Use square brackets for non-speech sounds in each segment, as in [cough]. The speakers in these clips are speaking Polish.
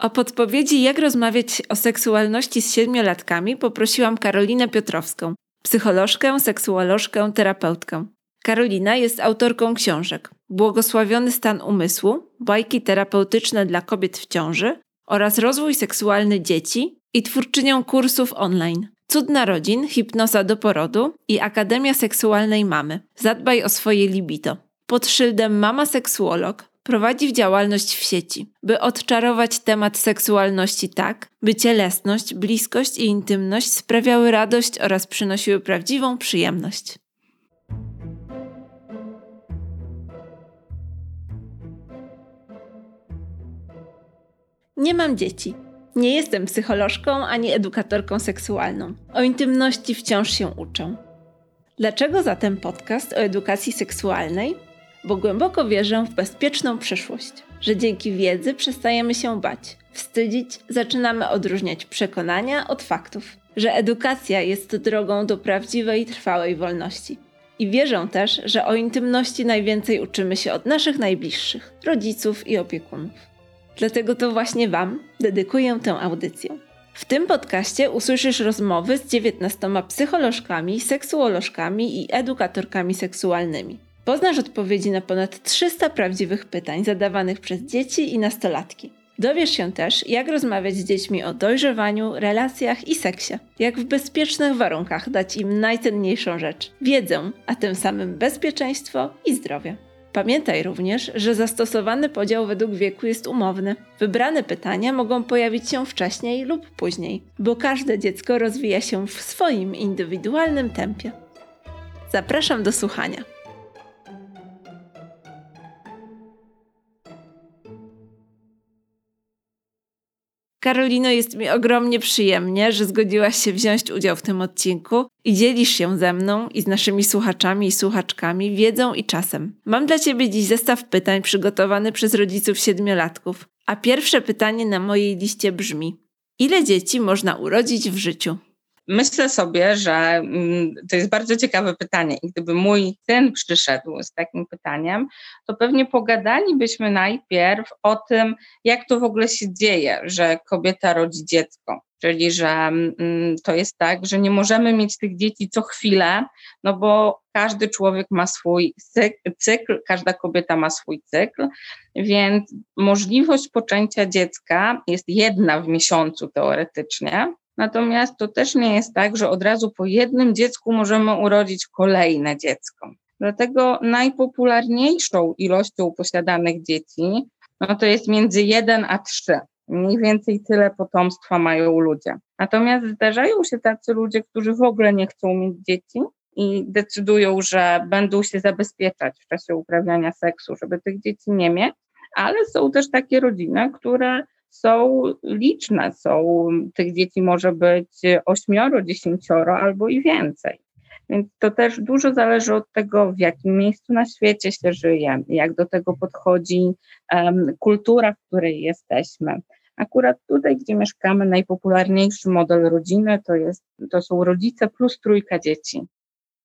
O podpowiedzi, jak rozmawiać o seksualności z siedmiolatkami, poprosiłam Karolinę Piotrowską, psycholożkę, seksuolożkę, terapeutkę. Karolina jest autorką książek Błogosławiony stan umysłu, bajki terapeutyczne dla kobiet w ciąży oraz rozwój seksualny dzieci i twórczynią kursów online. Cud narodzin, hipnoza do porodu i Akademia Seksualnej Mamy. Zadbaj o swoje libido. Pod szyldem Mama Seksuolog prowadzi w działalność w sieci, by odczarować temat seksualności tak, by cielesność, bliskość i intymność sprawiały radość oraz przynosiły prawdziwą przyjemność. Nie mam dzieci. Nie jestem psycholożką ani edukatorką seksualną. O intymności wciąż się uczę. Dlaczego zatem podcast o edukacji seksualnej? Bo głęboko wierzę w bezpieczną przyszłość, że dzięki wiedzy przestajemy się bać, wstydzić, zaczynamy odróżniać przekonania od faktów, że edukacja jest drogą do prawdziwej, trwałej wolności. I wierzę też, że o intymności najwięcej uczymy się od naszych najbliższych, rodziców i opiekunów. Dlatego to właśnie Wam dedykuję tę audycję. W tym podcaście usłyszysz rozmowy z 19 psycholożkami, seksuolożkami i edukatorkami seksualnymi. Poznasz odpowiedzi na ponad 300 prawdziwych pytań zadawanych przez dzieci i nastolatki. Dowiesz się też, jak rozmawiać z dziećmi o dojrzewaniu, relacjach i seksie. Jak w bezpiecznych warunkach dać im najcenniejszą rzecz wiedzę, a tym samym bezpieczeństwo i zdrowie. Pamiętaj również, że zastosowany podział według wieku jest umowny. Wybrane pytania mogą pojawić się wcześniej lub później, bo każde dziecko rozwija się w swoim indywidualnym tempie. Zapraszam do słuchania. Karolino, jest mi ogromnie przyjemnie, że zgodziłaś się wziąć udział w tym odcinku i dzielisz się ze mną i z naszymi słuchaczami i słuchaczkami wiedzą i czasem. Mam dla Ciebie dziś zestaw pytań przygotowany przez rodziców siedmiolatków, a pierwsze pytanie na mojej liście brzmi: Ile dzieci można urodzić w życiu? Myślę sobie, że mm, to jest bardzo ciekawe pytanie i gdyby mój syn przyszedł z takim pytaniem, to pewnie pogadalibyśmy najpierw o tym, jak to w ogóle się dzieje, że kobieta rodzi dziecko. Czyli, że mm, to jest tak, że nie możemy mieć tych dzieci co chwilę, no bo każdy człowiek ma swój cykl, każda kobieta ma swój cykl, więc możliwość poczęcia dziecka jest jedna w miesiącu teoretycznie, Natomiast to też nie jest tak, że od razu po jednym dziecku możemy urodzić kolejne dziecko. Dlatego najpopularniejszą ilością posiadanych dzieci no to jest między 1 a 3. Mniej więcej tyle potomstwa mają ludzie. Natomiast zdarzają się tacy ludzie, którzy w ogóle nie chcą mieć dzieci i decydują, że będą się zabezpieczać w czasie uprawiania seksu, żeby tych dzieci nie mieć, ale są też takie rodziny, które są liczne, są, tych dzieci może być ośmioro, dziesięcioro albo i więcej. Więc to też dużo zależy od tego, w jakim miejscu na świecie się żyje, jak do tego podchodzi um, kultura, w której jesteśmy. Akurat tutaj, gdzie mieszkamy, najpopularniejszy model rodziny to, jest, to są rodzice plus trójka dzieci.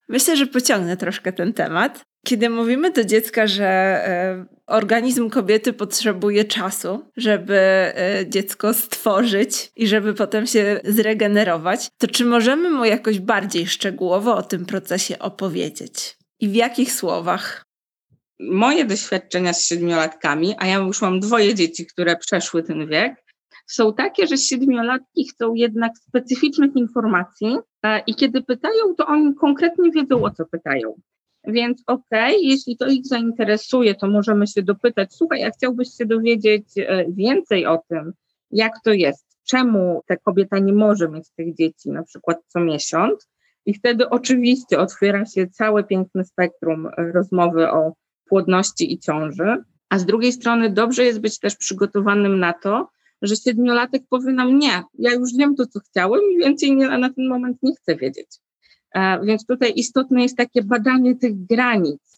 Myślę, że pociągnę troszkę ten temat. Kiedy mówimy do dziecka, że e, organizm kobiety potrzebuje czasu, żeby e, dziecko stworzyć i żeby potem się zregenerować, to czy możemy mu jakoś bardziej szczegółowo o tym procesie opowiedzieć? I w jakich słowach? Moje doświadczenia z siedmiolatkami, a ja już mam dwoje dzieci, które przeszły ten wiek, są takie, że siedmiolatki chcą jednak specyficznych informacji e, i kiedy pytają, to oni konkretnie wiedzą, o co pytają. Więc okej, okay, jeśli to ich zainteresuje, to możemy się dopytać, słuchaj, a chciałbyś się dowiedzieć e, więcej o tym, jak to jest, czemu ta kobieta nie może mieć tych dzieci na przykład co miesiąc. I wtedy oczywiście otwiera się całe piękne spektrum e, rozmowy o płodności i ciąży. A z drugiej strony dobrze jest być też przygotowanym na to, że siedmiolatek powie nam nie, ja już wiem to, co chciałem i więcej nie, na ten moment nie chcę wiedzieć. E, więc tutaj istotne jest takie badanie tych granic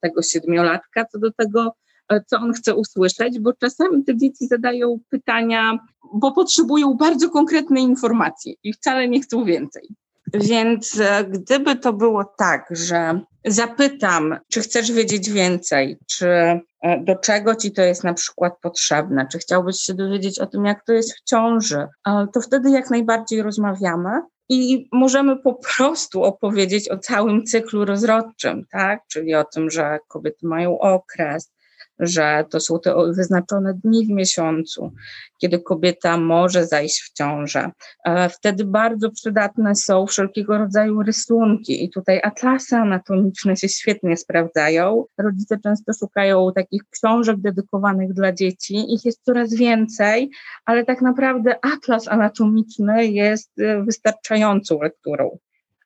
tego siedmiolatka co do tego, e, co on chce usłyszeć, bo czasami te dzieci zadają pytania, bo potrzebują bardzo konkretnej informacji i wcale nie chcą więcej. Więc e, gdyby to było tak, że zapytam, czy chcesz wiedzieć więcej, czy do czego ci to jest na przykład potrzebne? Czy chciałbyś się dowiedzieć o tym, jak to jest w ciąży? To wtedy jak najbardziej rozmawiamy i możemy po prostu opowiedzieć o całym cyklu rozrodczym, tak? Czyli o tym, że kobiety mają okres, że to są te wyznaczone dni w miesiącu, kiedy kobieta może zajść w ciążę. E, wtedy bardzo przydatne są wszelkiego rodzaju rysunki i tutaj atlasy anatomiczne się świetnie sprawdzają. Rodzice często szukają takich książek dedykowanych dla dzieci. Ich jest coraz więcej, ale tak naprawdę atlas anatomiczny jest e, wystarczającą lekturą.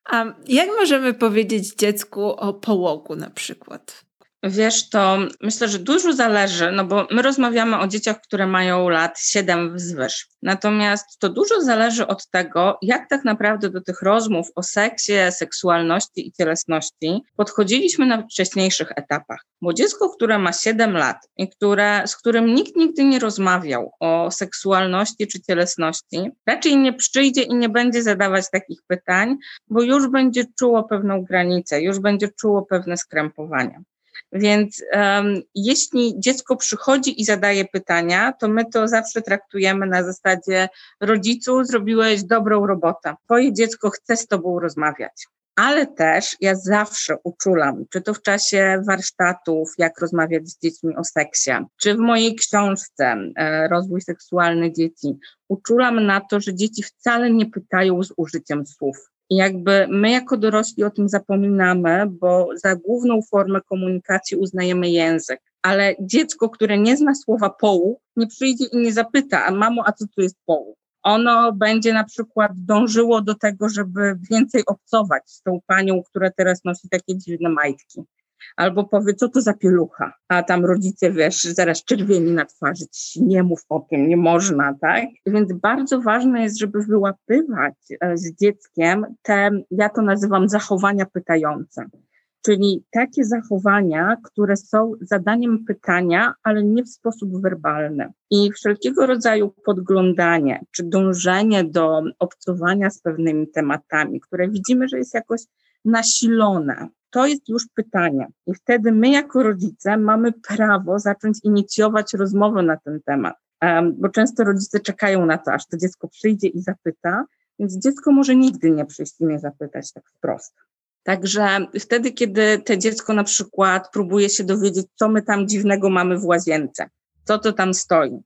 A jak możemy powiedzieć dziecku o połogu na przykład? Wiesz, to myślę, że dużo zależy, no bo my rozmawiamy o dzieciach, które mają lat 7 wzwyż. Natomiast to dużo zależy od tego, jak tak naprawdę do tych rozmów o seksie, seksualności i cielesności podchodziliśmy na wcześniejszych etapach. Bo dziecko, które ma 7 lat i które, z którym nikt nigdy nie rozmawiał o seksualności czy cielesności, raczej nie przyjdzie i nie będzie zadawać takich pytań, bo już będzie czuło pewną granicę, już będzie czuło pewne skrępowania. Więc um, jeśli dziecko przychodzi i zadaje pytania, to my to zawsze traktujemy na zasadzie rodzicu, zrobiłeś dobrą robotę. Twoje dziecko chce z tobą rozmawiać. Ale też ja zawsze uczulam, czy to w czasie warsztatów, jak rozmawiać z dziećmi o seksie, czy w mojej książce e, Rozwój seksualny dzieci, uczulam na to, że dzieci wcale nie pytają z użyciem słów. Jakby my jako dorośli o tym zapominamy, bo za główną formę komunikacji uznajemy język. Ale dziecko, które nie zna słowa połu, nie przyjdzie i nie zapyta, a mamo, a co tu jest połu? Ono będzie na przykład dążyło do tego, żeby więcej obcować z tą panią, która teraz nosi takie dziwne majtki albo powie, co to za pielucha, a tam rodzice, wiesz, zaraz czerwieni na twarzy, nie mów o tym, nie można, tak? Więc bardzo ważne jest, żeby wyłapywać e, z dzieckiem te, ja to nazywam zachowania pytające. Czyli takie zachowania, które są zadaniem pytania, ale nie w sposób werbalny. I wszelkiego rodzaju podglądanie, czy dążenie do obcowania z pewnymi tematami, które widzimy, że jest jakoś nasilone, to jest już pytanie. I wtedy my, jako rodzice, mamy prawo zacząć inicjować rozmowę na ten temat. Bo często rodzice czekają na to, aż to dziecko przyjdzie i zapyta, więc dziecko może nigdy nie przyjść i nie zapytać tak wprost. Także wtedy, kiedy to dziecko na przykład próbuje się dowiedzieć, co my tam dziwnego mamy w łazience, co to tam stoi,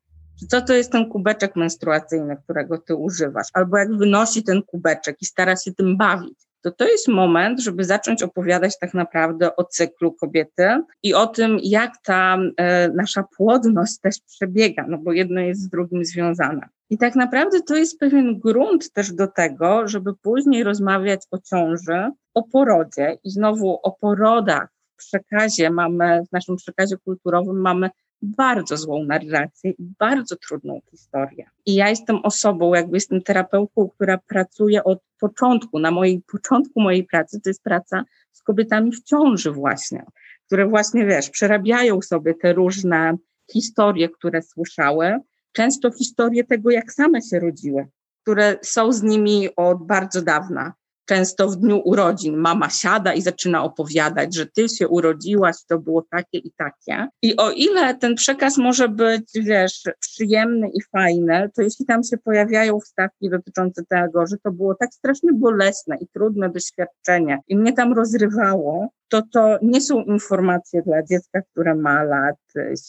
co to jest ten kubeczek menstruacyjny, którego ty używasz, albo jak wynosi ten kubeczek i stara się tym bawić, to to jest moment, żeby zacząć opowiadać tak naprawdę o cyklu kobiety i o tym, jak ta e, nasza płodność też przebiega, no bo jedno jest z drugim związane. I tak naprawdę to jest pewien grunt też do tego, żeby później rozmawiać o ciąży, o porodzie i znowu o porodach w przekazie mamy, w naszym przekazie kulturowym mamy bardzo złą narrację i bardzo trudną historię. I ja jestem osobą, jakby jestem terapeutką, która pracuje od początku, na mojej początku mojej pracy, to jest praca z kobietami w ciąży właśnie, które właśnie, wiesz, przerabiają sobie te różne historie, które słyszały, często historie tego, jak same się rodziły, które są z nimi od bardzo dawna często w dniu urodzin mama siada i zaczyna opowiadać, że ty się urodziłaś, to było takie i takie. I o ile ten przekaz może być, wiesz, przyjemny i fajny, to jeśli tam się pojawiają wstawki dotyczące tego, że to było tak strasznie bolesne i trudne doświadczenie i mnie tam rozrywało, to to nie są informacje dla dziecka, które ma lat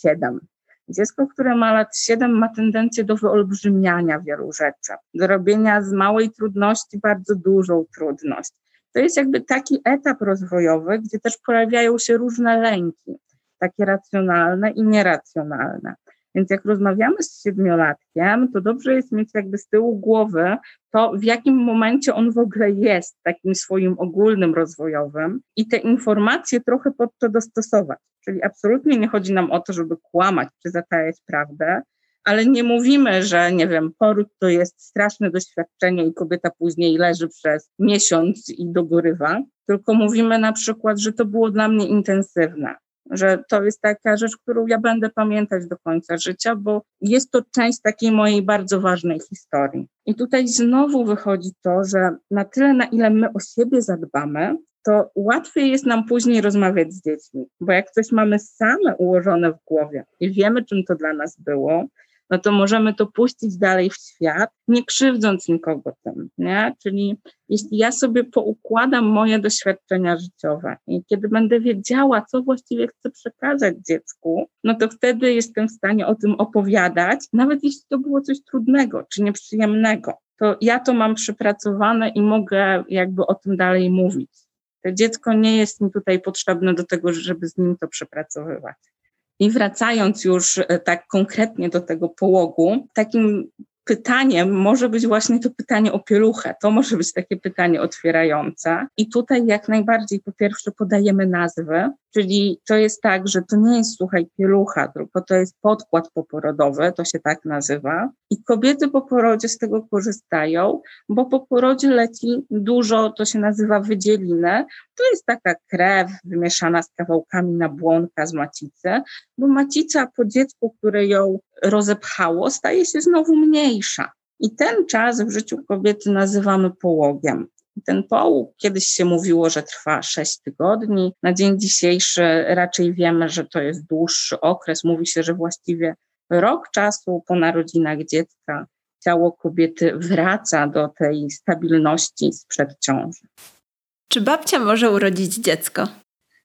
7 Dziecko, które ma lat 7, ma tendencję do wyolbrzymiania wielu rzeczy, do robienia z małej trudności bardzo dużą trudność. To jest jakby taki etap rozwojowy, gdzie też pojawiają się różne lęki, takie racjonalne i nieracjonalne. Więc jak rozmawiamy z siedmiolatkiem, to dobrze jest mieć jakby z tyłu głowy to, w jakim momencie on w ogóle jest takim swoim ogólnym rozwojowym i te informacje trochę pod to dostosować. Czyli absolutnie nie chodzi nam o to, żeby kłamać czy zatajać prawdę, ale nie mówimy, że nie wiem, poród to jest straszne doświadczenie i kobieta później leży przez miesiąc i dogorywa, tylko mówimy na przykład, że to było dla mnie intensywne, że to jest taka rzecz, którą ja będę pamiętać do końca życia, bo jest to część takiej mojej bardzo ważnej historii. I tutaj znowu wychodzi to, że na tyle, na ile my o siebie zadbamy, to łatwiej jest nam później rozmawiać z dziećmi, bo jak coś mamy same ułożone w głowie i wiemy, czym to dla nas było, no to możemy to puścić dalej w świat, nie krzywdząc nikogo tym, nie? Czyli jeśli ja sobie poukładam moje doświadczenia życiowe i kiedy będę wiedziała, co właściwie chcę przekazać dziecku, no to wtedy jestem w stanie o tym opowiadać, nawet jeśli to było coś trudnego czy nieprzyjemnego. To ja to mam przepracowane i mogę jakby o tym dalej mówić. To dziecko nie jest mi tutaj potrzebne do tego, żeby z nim to przepracowywać. I wracając już e, tak konkretnie do tego połogu, takim pytaniem może być właśnie to pytanie o pieluchę. To może być takie pytanie otwierające. I tutaj jak najbardziej po pierwsze podajemy nazwy, czyli to jest tak, że to nie jest, słuchaj, pielucha, tylko to jest podkład poporodowy, to się tak nazywa. I kobiety po porodzie z tego korzystają, bo po porodzie leci dużo, to się nazywa wydzielinę. To jest taka krew wymieszana z kawałkami nabłonka z macicy, bo macica po dziecku, które ją rozepchało, staje się znowu mniejsza. I ten czas w życiu kobiety nazywamy połogiem. Ten połóg kiedyś się mówiło, że trwa 6 tygodni. Na dzień dzisiejszy raczej wiemy, że to jest dłuższy okres. Mówi się, że właściwie rok czasu po narodzinach dziecka ciało kobiety wraca do tej stabilności sprzed ciąży. Czy babcia może urodzić dziecko?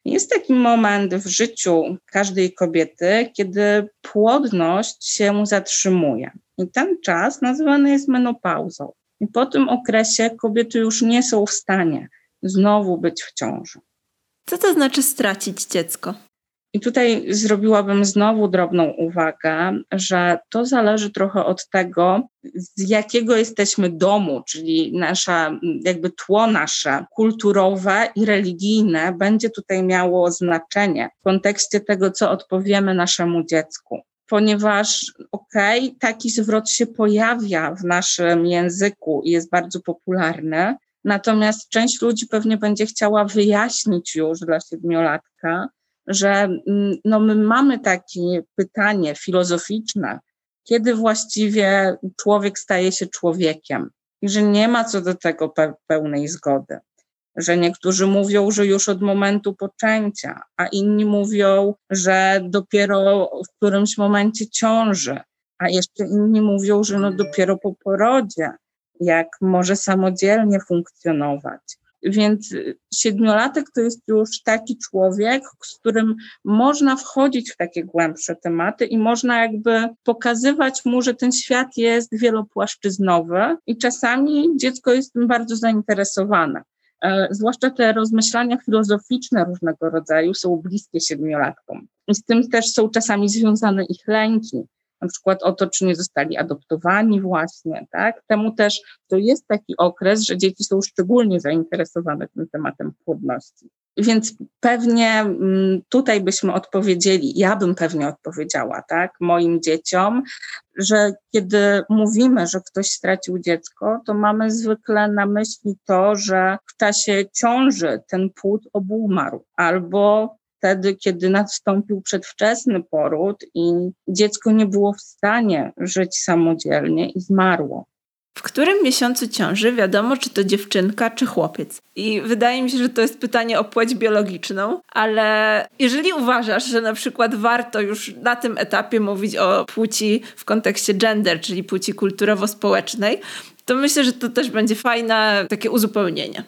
Jest taki moment w życiu każdej kobiety, kiedy płodność się zatrzymuje. I ten czas nazywany jest menopauzą. I po tym okresie kobiety już nie są w stanie znowu być w ciąży. Co to znaczy stracić dziecko? I tutaj zrobiłabym znowu drobną uwagę, że to zależy trochę od tego, z jakiego jesteśmy domu, czyli nasza, jakby tło nasze kulturowe i religijne będzie tutaj miało znaczenie w kontekście tego, co odpowiemy naszemu dziecku. Ponieważ, okej, okay, taki zwrot się pojawia w naszym języku i jest bardzo popularny, natomiast część ludzi pewnie będzie chciała wyjaśnić już dla siedmiolatka, że mm, no my mamy takie pytanie filozoficzne, kiedy właściwie człowiek staje się człowiekiem i że nie ma co do tego pełnej zgody. Że niektórzy mówią, że już od momentu poczęcia, a inni mówią, że dopiero w którymś momencie ciąży, a jeszcze inni mówią, że no dopiero po porodzie, jak może samodzielnie funkcjonować. Więc siedmiolatek to jest już taki człowiek, z którym można wchodzić w takie głębsze tematy i można jakby pokazywać mu, że ten świat jest wielopłaszczyznowy i czasami dziecko jest tym bardzo zainteresowane. E, zwłaszcza te rozmyślania filozoficzne różnego rodzaju są bliskie siedmiolatkom. I z tym też są czasami związane ich lęki na przykład o to, czy nie zostali adoptowani właśnie, tak? Temu też to jest taki okres, że dzieci są szczególnie zainteresowane tym tematem płodności. Więc pewnie mm, tutaj byśmy odpowiedzieli, ja bym pewnie odpowiedziała, tak, moim dzieciom, że kiedy mówimy, że ktoś stracił dziecko, to mamy zwykle na myśli to, że w czasie ciąży ten płód obumarł albo wtedy, kiedy nastąpił przedwczesny poród i dziecko nie było w stanie żyć samodzielnie i zmarło. W którym miesiącu ciąży wiadomo, czy to dziewczynka, czy chłopiec? I wydaje mi się, że to jest pytanie o płeć biologiczną, ale jeżeli uważasz, że na przykład warto już na tym etapie mówić o płci w kontekście gender, czyli płci kulturowo-społecznej, to myślę, że to też będzie fajne takie uzupełnienie.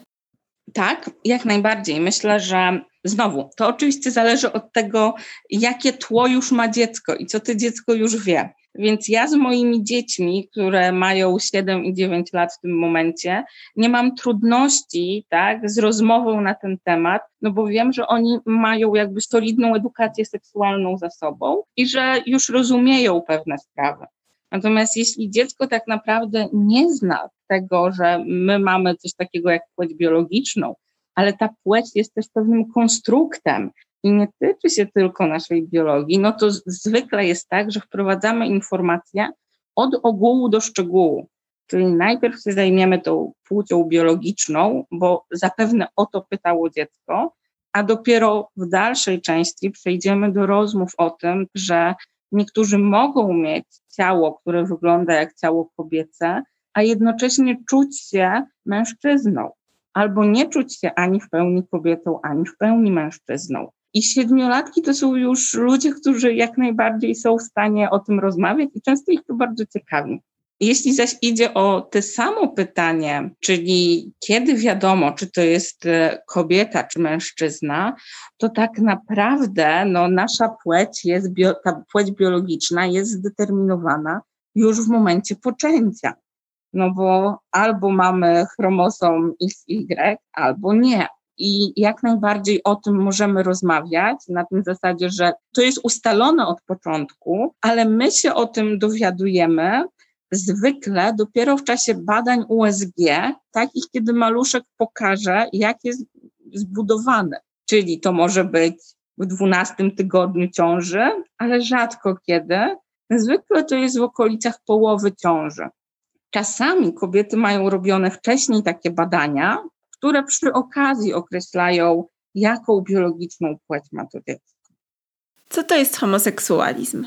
Tak, jak najbardziej. Myślę, że znowu, to oczywiście zależy od tego, jakie tło już ma dziecko i co to dziecko już wie. Więc ja z moimi dziećmi, które mają 7 i 9 lat w tym momencie, nie mam trudności tak, z rozmową na ten temat, no bo wiem, że oni mają jakby solidną edukację seksualną za sobą i że już rozumieją pewne sprawy. Natomiast jeśli dziecko tak naprawdę nie zna tego, że my mamy coś takiego jak płeć biologiczną, ale ta płeć jest też pewnym konstruktem i nie tyczy się tylko naszej biologii, no to zwykle jest tak, że wprowadzamy informacje od ogółu do szczegółu. Czyli najpierw się zajmiemy tą płcią biologiczną, bo zapewne o to pytało dziecko, a dopiero w dalszej części przejdziemy do rozmów o tym, że niektórzy mogą mieć ciało, które wygląda jak ciało kobiece, a jednocześnie czuć się mężczyzną. albo nie czuć się ani w pełni kobietą, ani w pełni mężczyzną. I siedmiolatki to są już ludzie, którzy jak najbardziej są w stanie o tym rozmawiać i często ich to bardzo ciekawi. Jeśli zaś idzie o te samo pytanie, czyli kiedy wiadomo, czy to jest e, kobieta, czy mężczyzna, to tak naprawdę no, nasza płeć jest, bio, ta płeć biologiczna jest zdeterminowana już w momencie poczęcia. No bo albo mamy chromosom XY, albo nie. I jak najbardziej o tym możemy rozmawiać, na tym zasadzie, że to jest ustalone od początku, ale my się o tym dowiadujemy zwykle dopiero w czasie badań USG, takich, kiedy maluszek pokaże, jak jest zbudowany. Czyli to może być w 12 tygodniu ciąży, ale rzadko kiedy. Zwykle to jest w okolicach połowy ciąży. Czasami kobiety mają robione wcześniej takie badania, które przy okazji określają, jaką biologiczną płeć ma to dziecko. Co to jest homoseksualizm?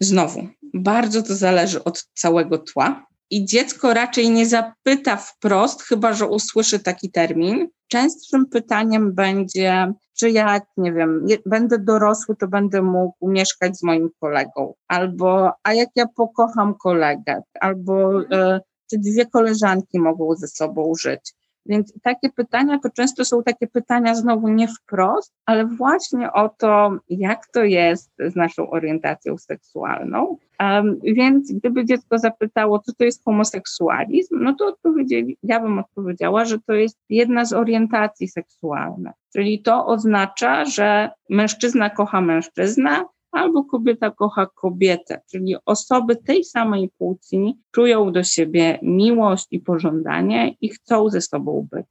Znowu, bardzo to zależy od całego tła. I dziecko raczej nie zapyta wprost, chyba że usłyszy taki termin. Częstszym pytaniem będzie, czy jak, nie wiem, będę dorosły, to będę mógł mieszkać z moim kolegą, albo a jak ja pokocham kolegę, albo e, czy dwie koleżanki mogą ze sobą żyć. Więc takie pytania to często są takie pytania znowu nie wprost, ale właśnie o to, jak to jest z naszą orientacją seksualną. Um, więc gdyby dziecko zapytało, co to jest homoseksualizm, no to odpowiedzieli, ja bym odpowiedziała, że to jest jedna z orientacji seksualnych. Czyli to oznacza, że mężczyzna kocha mężczyznę, albo kobieta kocha kobietę, czyli osoby tej samej płci czują do siebie miłość i pożądanie i chcą ze sobą być.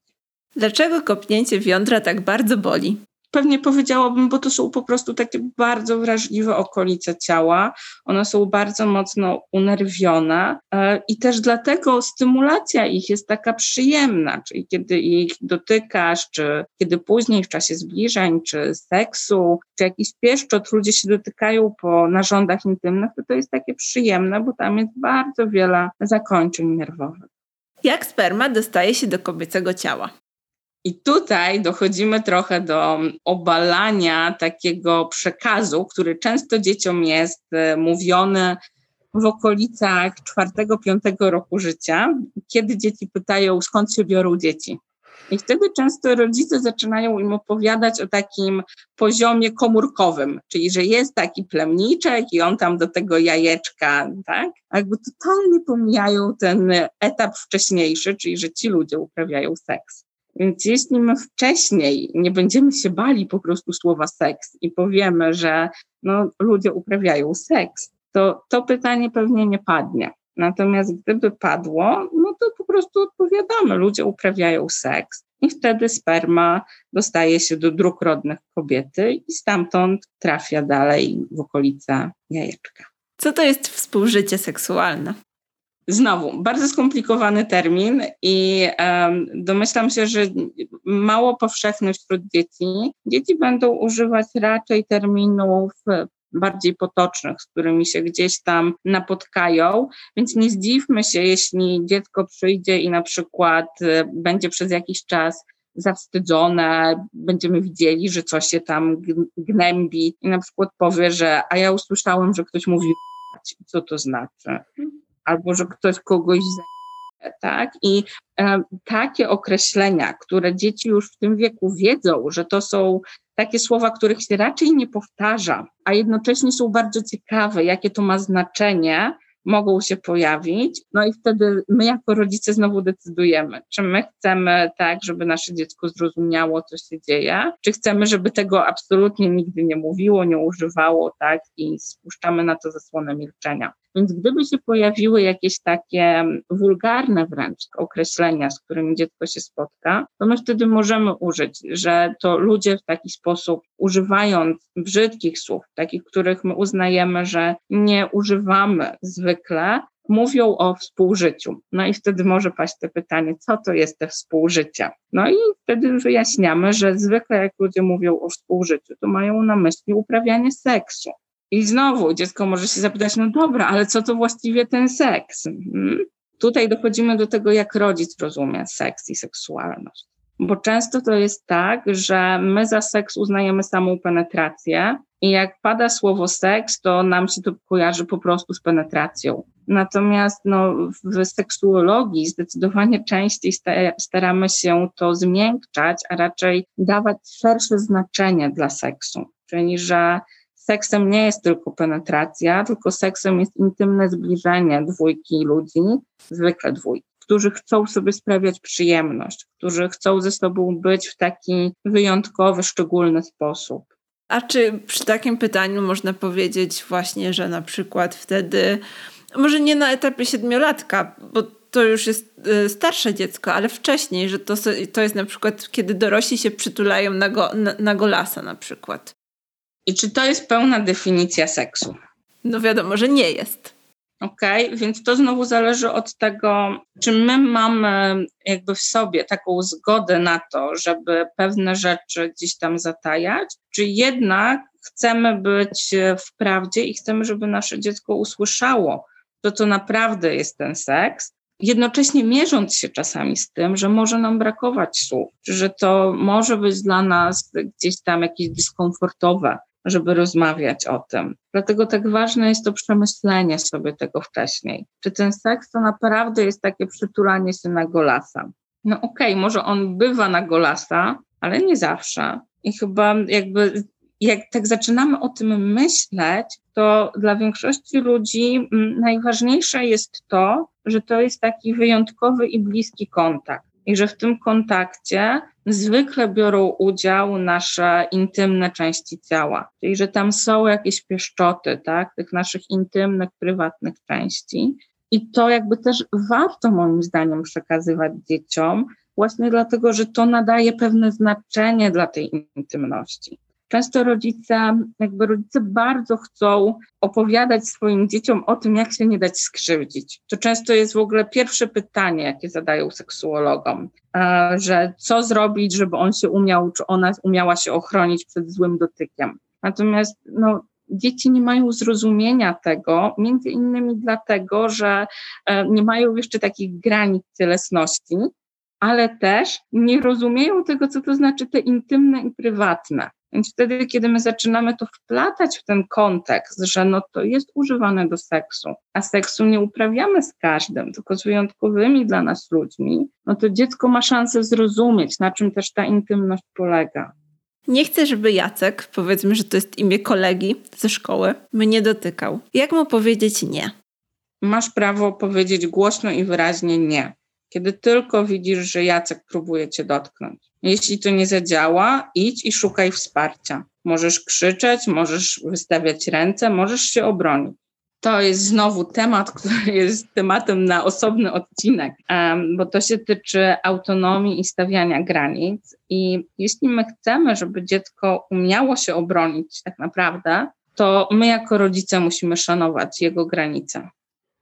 Dlaczego kopnięcie wiądra tak bardzo boli? Pewnie powiedziałabym, bo to są po prostu takie bardzo wrażliwe okolice ciała. One są bardzo mocno unerwione e, i też dlatego stymulacja ich jest taka przyjemna, czyli kiedy ich dotykasz, czy kiedy później w czasie zbliżeń, czy seksu, czy jakiś pieszczot ludzie się dotykają po narządach intymnych, to to jest takie przyjemne, bo tam jest bardzo wiele zakończeń nerwowych. Jak sperma dostaje się do kobiecego ciała? I tutaj dochodzimy trochę do obalania takiego przekazu, który często dzieciom jest e, mówiony w okolicach czwartego, piątego roku życia, kiedy dzieci pytają, skąd się biorą dzieci. I wtedy często rodzice zaczynają im opowiadać o takim poziomie komórkowym, czyli że jest taki plemniczek i on tam do tego jajeczka, tak? A jakby totalnie pomijają ten etap wcześniejszy, czyli że ci ludzie uprawiają seks. Więc jeśli my wcześniej nie będziemy się bali po prostu słowa seks i powiemy, że no, ludzie uprawiają seks, to to pytanie pewnie nie padnie. Natomiast gdyby padło, no to po prostu odpowiadamy, ludzie uprawiają seks i wtedy sperma dostaje się do dróg rodnych kobiety i stamtąd trafia dalej w okolice jajeczka. Co to jest współżycie seksualne? Znowu, bardzo skomplikowany termin i um, domyślam się, że mało powszechny wśród dzieci. Dzieci będą używać raczej terminów bardziej potocznych, z którymi się gdzieś tam napotkają, więc nie zdziwmy się, jeśli dziecko przyjdzie i na przykład e, będzie przez jakiś czas zawstydzone, będziemy widzieli, że coś się tam gnębi i na przykład powie, że a ja usłyszałem, że ktoś mówi co to znaczy? Albo że ktoś kogoś zajmie, tak? I e, takie określenia, które dzieci już w tym wieku wiedzą, że to są takie słowa, których się raczej nie powtarza, a jednocześnie są bardzo ciekawe, jakie to ma znaczenie, mogą się pojawić. No i wtedy my jako rodzice znowu decydujemy, czy my chcemy tak, żeby nasze dziecko zrozumiało, co się dzieje, czy chcemy, żeby tego absolutnie nigdy nie mówiło, nie używało, tak, i spuszczamy na to zasłonę milczenia. Więc gdyby się pojawiły jakieś takie wulgarne wręcz określenia, z którymi dziecko się spotka, to my wtedy możemy użyć, że to ludzie w taki sposób, używając brzydkich słów, takich, których my uznajemy, że nie używamy zwykle, mówią o współżyciu. No i wtedy może paść to pytanie, co to jest te współżycie? No i wtedy wyjaśniamy, że zwykle jak ludzie mówią o współżyciu, to mają na myśli uprawianie seksu. I znowu dziecko może się zapytać, no dobra, ale co to właściwie ten seks? Hmm? tutaj dochodzimy do tego, jak rodzic rozumie seks i seksualność. Bo często to jest tak, że my za seks uznajemy samą penetrację, i jak pada słowo seks, to nam się to kojarzy po prostu z penetracją. Natomiast no, w seksuologii zdecydowanie częściej staramy się to zmiękczać, a raczej dawać szersze znaczenie dla seksu. Czyli, że seksem nie jest tylko penetracja, tylko seksem jest intymne zbliżenie dwójki ludzi, zwykle dwójki, którzy chcą sobie sprawiać przyjemność, którzy chcą ze sobą być w taki wyjątkowy, szczególny sposób. A czy przy takim pytaniu można powiedzieć właśnie, że na przykład wtedy, może nie na etapie siedmiolatka, bo to już jest y, starsze dziecko, ale wcześniej, że to, to jest na przykład, kiedy dorośli się przytulają na, go, na, na golasa na przykład. I czy to jest pełna definicja seksu? No wiadomo, że nie jest. Okej, okay? więc to znowu zależy od tego, czy my mamy jakby w sobie taką zgodę na to, żeby pewne rzeczy gdzieś tam zatajać, czy jednak chcemy być w prawdzie i chcemy, żeby nasze dziecko usłyszało, to naprawdę jest ten seks, jednocześnie mierząc się czasami z tym, że może nam brakować słów, że to może być dla nas gdzieś tam jakieś dyskomfortowe, żeby rozmawiać o tym. Dlatego tak ważne jest to przemyślenie sobie tego wcześniej. Czy ten seks to naprawdę jest takie przytulanie się na golasa? No okej, okay, może on bywa na golasa, ale nie zawsze. I chyba jakby jak tak zaczynamy o tym myśleć, to dla większości ludzi mm, najważniejsze jest to, że to jest taki wyjątkowy i bliski kontakt. I że w tym kontakcie zwykle biorą udział nasze intymne części ciała, czyli że tam są jakieś pieszczoty, tak, tych naszych intymnych, prywatnych części. I to jakby też warto moim zdaniem przekazywać dzieciom, właśnie dlatego, że to nadaje pewne znaczenie dla tej intymności. Często rodzice, jakby rodzice bardzo chcą opowiadać swoim dzieciom o tym, jak się nie dać skrzywdzić. To często jest w ogóle pierwsze pytanie, jakie zadają seksuologom, że co zrobić, żeby on się umiał, czy ona umiała się ochronić przed złym dotykiem. Natomiast no, dzieci nie mają zrozumienia tego, między innymi dlatego, że e, nie mają jeszcze takich granic cielesności, ale też nie rozumieją tego, co to znaczy te intymne i prywatne. Więc wtedy, kiedy my zaczynamy to wplatać w ten kontekst, że no to jest używane do seksu, a seksu nie uprawiamy z każdym, tylko z wyjątkowymi dla nas ludźmi, no to dziecko ma szansę zrozumieć, na czym też ta intymność polega. Nie chcę, żeby Jacek, powiedzmy, że to jest imię kolegi ze szkoły, mnie dotykał. Jak mu powiedzieć nie? Masz prawo powiedzieć głośno i wyraźnie nie, kiedy tylko widzisz, że Jacek próbuje cię dotknąć. Jeśli to nie zadziała, idź i szukaj wsparcia. Możesz krzyczeć, możesz wystawiać ręce, możesz się obronić. To jest znowu temat, [laughs] który jest tematem na osobny odcinek, bo to się tyczy autonomii i stawiania granic. I jeśli my chcemy, żeby dziecko umiało się obronić tak naprawdę, to my jako rodzice musimy szanować jego granice.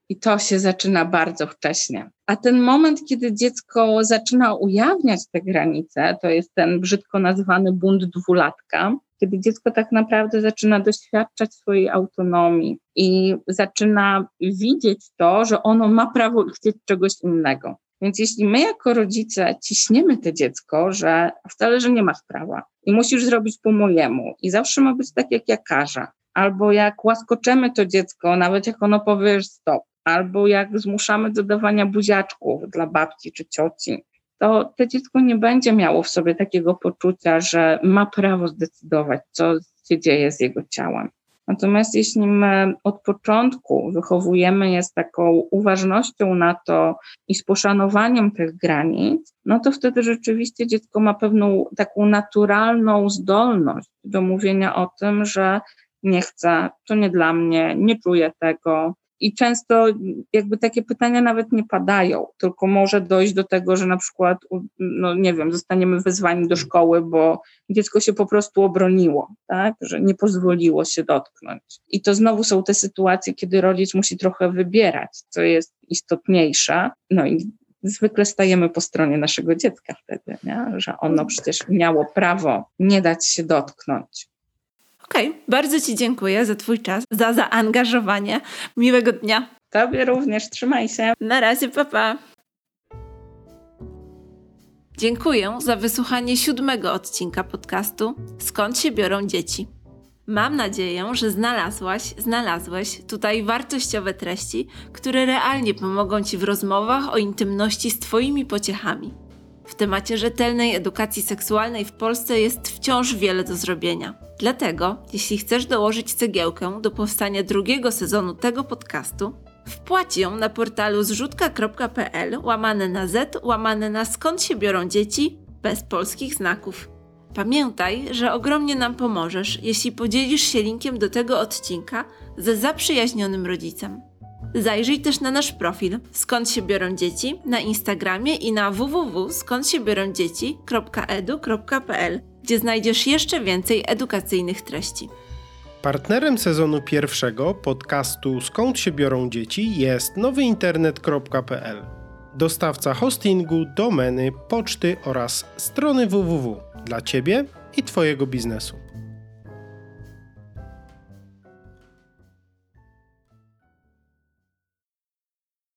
I to się zaczyna bardzo wcześnie. A ten moment, kiedy dziecko zaczyna ujawniać te granice, to jest ten brzydko nazywany bunt dwulatka, kiedy dziecko tak naprawdę zaczyna doświadczać swojej autonomii i zaczyna widzieć to, że ono ma prawo chcieć czegoś innego. Więc jeśli my jako rodzice ciśniemy to dziecko, że wcale, że nie masz prawa i musisz zrobić po mojemu i zawsze ma być tak, jak ja każę, albo jak łaskoczemy to dziecko, nawet jak ono powie stop, albo jak zmuszamy do dawania buziaczków dla babci czy cioci, to to dziecko nie będzie miało w sobie takiego poczucia, że ma prawo zdecydować, co się dzieje z jego ciałem. Natomiast jeśli my od początku wychowujemy je z taką uważnością na to i z poszanowaniem tych granic, no to wtedy rzeczywiście dziecko ma pewną taką naturalną zdolność do mówienia o tym, że nie chcę, to nie dla mnie, nie czuję tego, i często jakby takie pytania nawet nie padają, tylko może dojść do tego, że na przykład, no nie wiem, zostaniemy wezwani do szkoły, bo dziecko się po prostu obroniło, tak, że nie pozwoliło się dotknąć. I to znowu są te sytuacje, kiedy rodzic musi trochę wybierać, co jest istotniejsze, no i zwykle stajemy po stronie naszego dziecka wtedy, nie? że ono przecież miało prawo nie dać się dotknąć. Okej, okay. bardzo Ci dziękuję za Twój czas, za zaangażowanie. Miłego dnia. Tobie również, trzymaj się. Na razie, papa. Dziękuję za wysłuchanie siódmego odcinka podcastu Skąd się biorą dzieci. Mam nadzieję, że znalazłaś, znalazłeś tutaj wartościowe treści, które realnie pomogą Ci w rozmowach o intymności z Twoimi pociechami. W temacie rzetelnej edukacji seksualnej w Polsce jest wciąż wiele do zrobienia. Dlatego, jeśli chcesz dołożyć cegiełkę do powstania drugiego sezonu tego podcastu, wpłać ją na portalu zrzutka.pl łamane na z łamane na skąd się biorą dzieci bez polskich znaków. Pamiętaj, że ogromnie nam pomożesz, jeśli podzielisz się linkiem do tego odcinka ze zaprzyjaźnionym rodzicem. Zajrzyj też na nasz profil Skąd się biorą dzieci na Instagramie i na www.skądsiebiorondzieci.edu.pl, gdzie znajdziesz jeszcze więcej edukacyjnych treści. Partnerem sezonu pierwszego podcastu Skąd się biorą dzieci jest nowyinternet.pl. Dostawca hostingu, domeny, poczty oraz strony www dla Ciebie i Twojego biznesu.